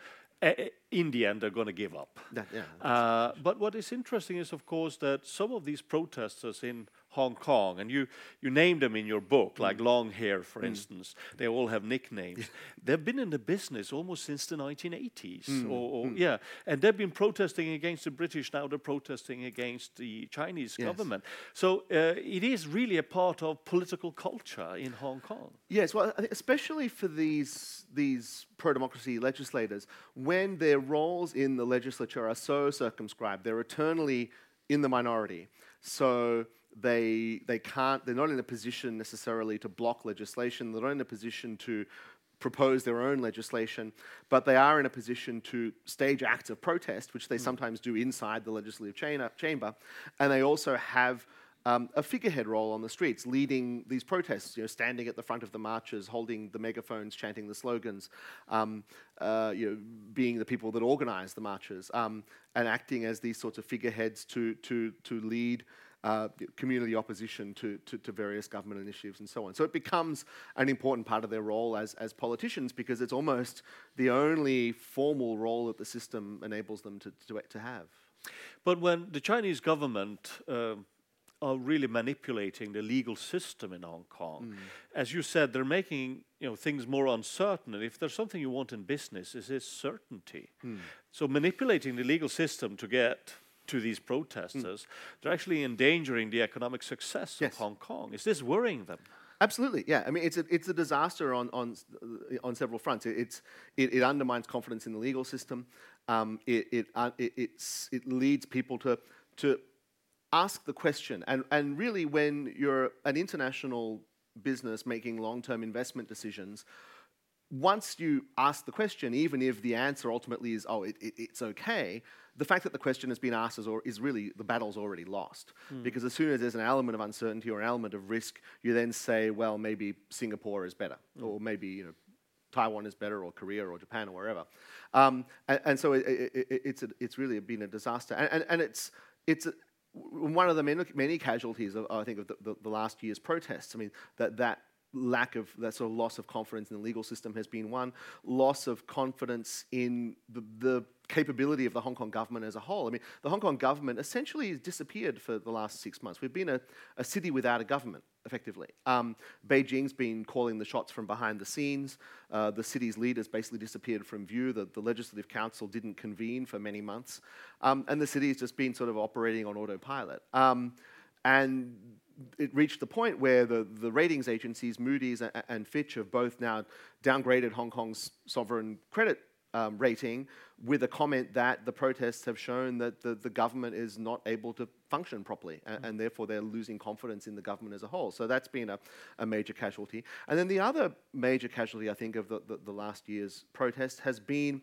in the end they're going to give up. That, yeah, uh, but what is interesting is, of course, that some of these protesters in Hong Kong, and you, you name them in your book, like mm. Long Hair, for mm. instance. They all have nicknames. They've been in the business almost since the 1980s, mm, or, or yeah, and they've been protesting against the British. Now they're protesting against the Chinese Yes. government. So uh, it is really a part of political culture in Hong Kong. Yes, well, I think especially for these these pro-democracy legislators, when their roles in the legislature are so circumscribed, they're eternally in the minority. So they they can't. They're not in a position necessarily to block legislation. They're not in a position to propose their own legislation, but they are in a position to stage acts of protest, which they sometimes do inside the legislative chana- chamber, and they also have um, a figurehead role on the streets, leading these protests, you know, standing at the front of the marches, holding the megaphones, chanting the slogans, um, uh, you know, being the people that organize the marches, um, and acting as these sorts of figureheads to, to, to lead uh, community opposition to, to, to various government initiatives and so on. So it becomes an important part of their role as, as politicians because it's almost the only formal role that the system enables them to, to, to have. But when the Chinese government uh, are really manipulating the legal system in Hong Kong, as you said, they're making you know things more uncertain. And if there's something you want in business, it is certainty. So manipulating the legal system to get to these protesters, they're actually endangering the economic success Yes. of Hong Kong. Is this worrying them? Absolutely, yeah. I mean, it's a, it's a disaster on, on, on several fronts. It, it's, it, it undermines confidence in the legal system. Um, it, it, uh, it, it's, it leads people to, to ask the question. And, and really, when you're an international business making long term investment decisions, once you ask the question, even if the answer ultimately is, oh, it, it, it's okay, the fact that the question has been asked is, or, is really, the battle's already lost. Because as soon as there's an element of uncertainty or an element of risk, you then say, well, maybe Singapore is better, or maybe, you know, Taiwan is better, or Korea, or Japan, or wherever. Um, and, and so it, it, it, it's, a, it's really been a disaster. And, and, and it's, it's a, one of the many, many casualties, of, I think, of the, the, the last year's protests. I mean, that, that lack of, that sort of loss of confidence in the legal system has been one, loss of confidence in the, the capability of the Hong Kong government as a whole. I mean, the Hong Kong government essentially has disappeared for the last six months. We've been a, a city without a government, effectively. Um, Beijing's been calling the shots from behind the scenes. Uh, the city's leaders basically disappeared from view. The, the Legislative Council didn't convene for many months. Um, and the city has just been sort of operating on autopilot. Um, and it reached the point where the, the ratings agencies, Moody's and, and Fitch, have both now downgraded Hong Kong's sovereign credit um, rating with a comment that the protests have shown that the, the government is not able to function properly, and, and therefore they're losing confidence in the government as a whole. So that's been a, a major casualty. And then the other major casualty, I think, of the, the, the last year's protest has been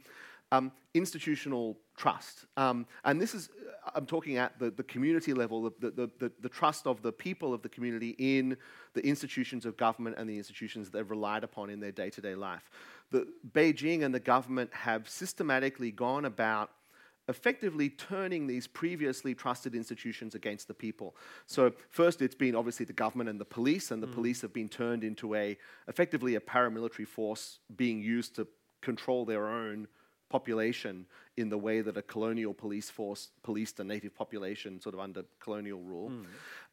um, institutional trust. Um, and this is, I'm talking at the, the community level, the, the, the, the trust of the people of the community in the institutions of government and the institutions they've relied upon in their day to day life. The, Beijing and the government have systematically gone about effectively turning these previously trusted institutions against the people. So first it's been obviously the government and the police and the police have been turned into a effectively a paramilitary force being used to control their own population in the way that a colonial police force policed a native population sort of under colonial rule.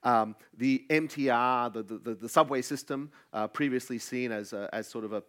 Um, the MTR, the, the, the, the subway system, uh, previously seen as, a, as sort of a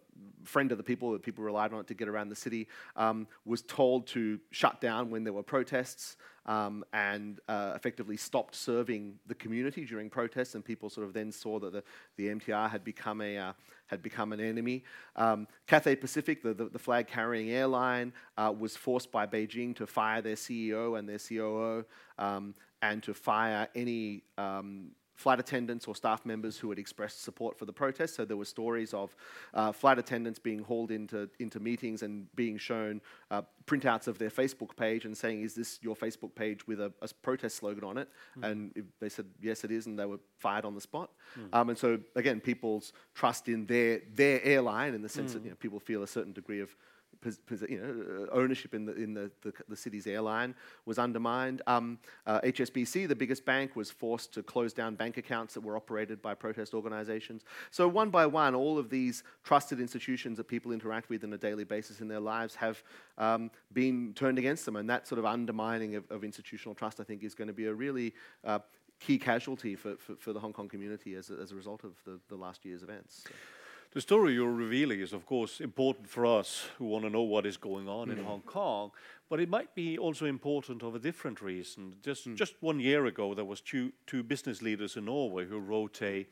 friend of the people, that people relied on it to get around the city, um, was told to shut down when there were protests um, and uh, effectively stopped serving the community during protests. And people sort of then saw that the, the MTR had become, a, uh, had become an enemy. Um, Cathay Pacific, the, the, the flag carrying airline, uh, was forced by Beijing to fire their CEO and their COO um, and to fire any um, flight attendants or staff members who had expressed support for the protest. So there were stories of uh, flight attendants being hauled into, into meetings and being shown uh, printouts of their Facebook page and saying, is this your Facebook page with a, a protest slogan on it? And if they said, yes, it is, and they were fired on the spot. Um, and so, again, people's trust in their, their airline in the sense that you know, people feel a certain degree of you know, uh, ownership in the in the, the, the city's airline was undermined. Um, uh, HSBC, the biggest bank, was forced to close down bank accounts that were operated by protest organizations. So one by one, all of these trusted institutions that people interact with on a daily basis in their lives have um, been turned against them, and that sort of undermining of, of institutional trust, I think, is going to be a really uh, key casualty for, for, for, the Hong Kong community as a, as a result of the, the last year's events. So. The story you're revealing is, of course, important for us who want to know what is going on mm. in Hong Kong, but it might be also important of a different reason. Just mm. just one year ago, there was two two business leaders in Norway who wrote a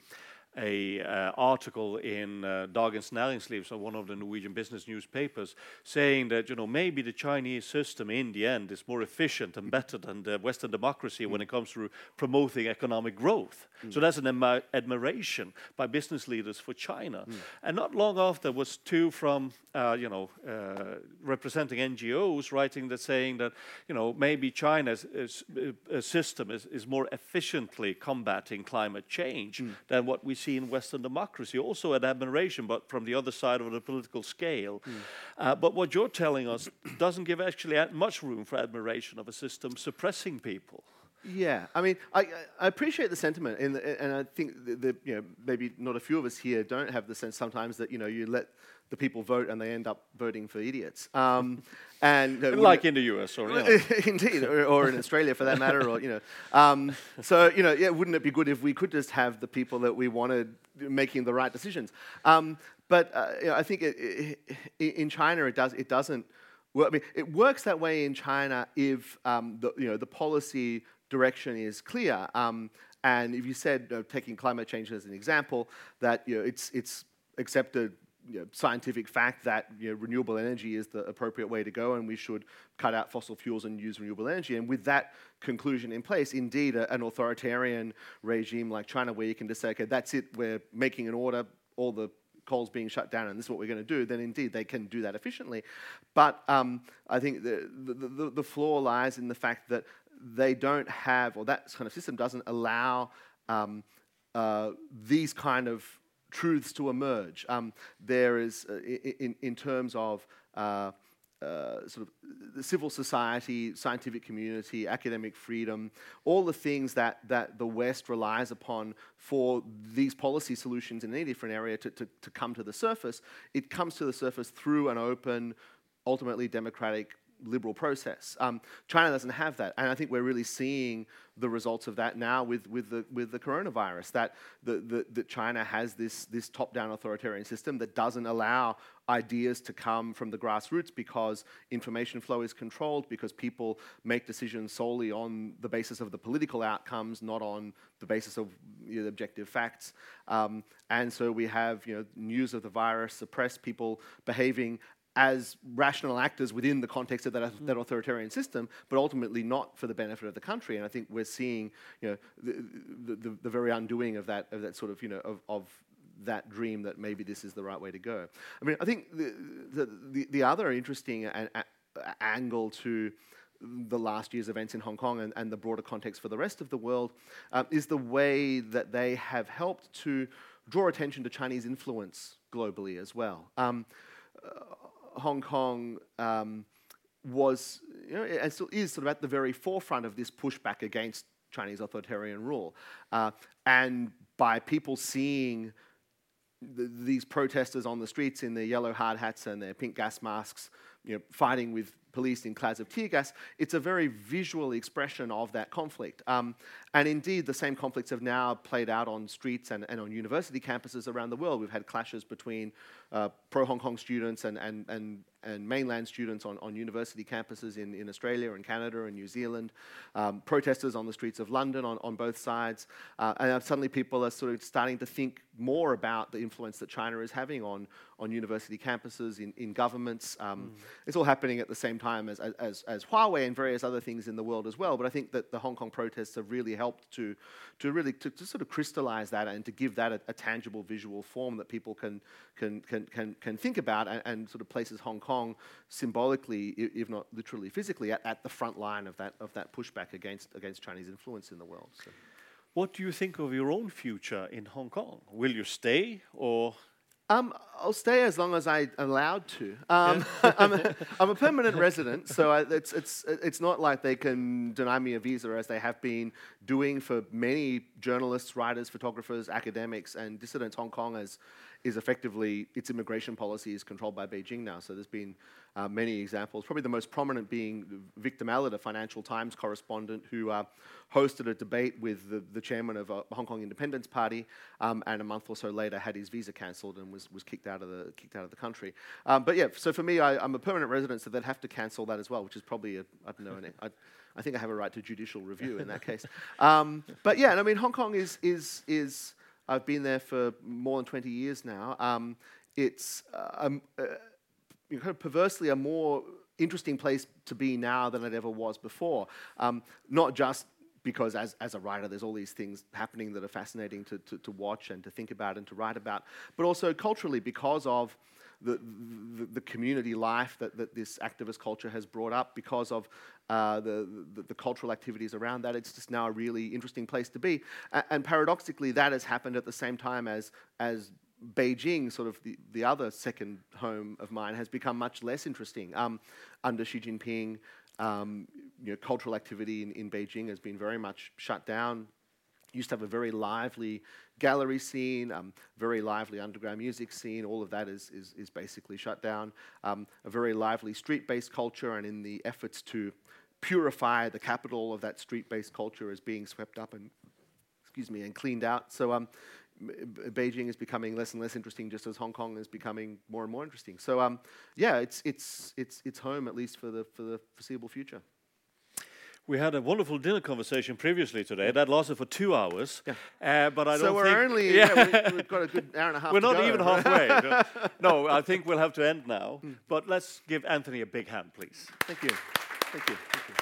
a uh, article in uh, Dagens Næringsliv, so one of the Norwegian business newspapers, saying that you know maybe the Chinese system in the end is more efficient and better than the Western democracy mm. when it comes to promoting economic growth. Mm. So that's an admiration by business leaders for China. Mm. And not long after was two from uh, you know uh, representing NGOs writing that saying that you know maybe China's uh, system is, is more efficiently combating climate change mm. than what we see in Western democracy, also an admiration, but from the other side of the political scale. Mm. Uh, but what you're telling us doesn't give actually much room for admiration of a system suppressing people. Yeah, I mean, I, I appreciate the sentiment, and, and I think that, you know maybe not a few of us here don't have the sense sometimes that you know you let the people vote and they end up voting for idiots. Um, and uh, like in the US, or yeah. indeed, or, or, in Australia for that matter, or you know. Um, so you know, yeah, wouldn't it be good if we could just have the people that we wanted making the right decisions? Um, but uh, you know, I think it, it, in China, it does it doesn't. Well, I mean, it works that way in China if um, the you know the policy direction is clear. Um, and if you said, uh, taking climate change as an example, that you know, it's it's accepted you know, scientific fact that you know, renewable energy is the appropriate way to go and we should cut out fossil fuels and use renewable energy. And with that conclusion in place, indeed, a, an authoritarian regime like China, where you can just say, okay, that's it, we're making an order, all the coal's being shut down and this is what we're going to do, then indeed they can do that efficiently. But um, I think the, the, the, the flaw lies in the fact that they don't have, or that kind of system doesn't allow um, uh, these kind of truths to emerge. Um, there is, uh, in, in terms of uh, uh, sort of civil society, scientific community, academic freedom, all the things that, that the West relies upon for these policy solutions in any different area to, to, to come to the surface, it comes to the surface through an open, ultimately democratic liberal process. Um, China doesn't have that, and I think we're really seeing the results of that now with, with, the, with the coronavirus. That, the, the, that China has this, this top-down authoritarian system that doesn't allow ideas to come from the grassroots because information flow is controlled, because people make decisions solely on the basis of the political outcomes, not on the basis of you know, objective facts. Um, and so we have you know, news of the virus, suppressed people behaving as rational actors within the context of that, mm. that, authoritarian system, but ultimately not for the benefit of the country. And I think we're seeing, you know, the, the, the very undoing of that, of that sort of, you know, of, of, that dream that maybe this is the right way to go. I mean, I think the, the, the other interesting a, a, angle to the last year's events in Hong Kong and, and the broader context for the rest of the world um, is the way that they have helped to draw attention to Chinese influence globally as well. Um, uh, Hong Kong um, was, you know, and still is sort of at the very forefront of this pushback against Chinese authoritarian rule. Uh, and by people seeing the, these protesters on the streets in their yellow hard hats and their pink gas masks, you know, fighting with police in clouds of tear gas, it's a very visual expression of that conflict. Um, and indeed, the same conflicts have now played out on streets and, and on university campuses around the world. We've had clashes between uh, pro Hong Kong students and, and, and and mainland students on, on university campuses in, in Australia and Canada and New Zealand, um, protesters on the streets of London on, on both sides. Uh, and suddenly people are sort of starting to think more about the influence that China is having on, on university campuses, in, in governments. Um, mm. It's all happening at the same time as, as, as Huawei and various other things in the world as well. But I think that the Hong Kong protests have really helped to, to really to, to sort of crystallize that and to give that a, a, tangible visual form that people can, can, can, can, can think about and, and sort of places Hong Kong Kong symbolically, if not literally physically, at, at, the front line of that, of that pushback against, against Chinese influence in the world. So. What do you think of your own future in Hong Kong? Will you stay or Um, I'll stay as long as I'm allowed to. Um, I'm, a, I'm a permanent resident, so I, it's, it's, it's not like they can deny me a visa as they have been doing for many journalists, writers, photographers, academics, and dissidents. Hong Kong has is effectively its immigration policy is controlled by Beijing now. So there's been uh, many examples. Probably the most prominent being Victor Mallet, a Financial Times correspondent, who uh, hosted a debate with the, the chairman of uh, Hong Kong Independence Party, um, and a month or so later had his visa cancelled and was, was kicked out of the kicked out of the country. Um, but yeah, so for me, I, am a permanent resident, so they'd have to cancel that as well, which is probably I don't know. I, I think I have a right to judicial review in that case. Um, but yeah, and I mean, Hong Kong is is is I've been there for more than 20 years now. Um, it's uh, um, uh, kind of perversely a more interesting place to be now than it ever was before. Um, not just because as, as a writer, there's all these things happening that are fascinating to, to, to watch and to think about and to write about, but also culturally because of the, the, the, community life that, that this activist culture has brought up because of uh, the, the, the, cultural activities around that. It's just now a really interesting place to be. And, and paradoxically, that has happened at the same time as, as Beijing, sort of the, the other second home of mine, has become much less interesting. Um, under Xi Jinping, um, you know, cultural activity in, in Beijing has been very much shut down used to have a very lively gallery scene, um, very lively underground music scene. All of that is, is, is basically shut down. Um, a very lively street based culture, and in the efforts to purify the capital of that street based culture is being swept up and, excuse me, and cleaned out. So um, Beijing is becoming less and less interesting, just as Hong Kong is becoming more and more interesting. So um, yeah, it's, it's, it's, it's home at least for the, for the foreseeable future. We had a wonderful dinner conversation previously today that lasted for two hours. Yeah. Uh, but I so don't we're think, only yeah. we, have got a good hour and a half. We're not go. even halfway. no, no, I think we'll have to end now. Mm. But let's give Antony a big hand, please. Thank you. Thank you. Thank you.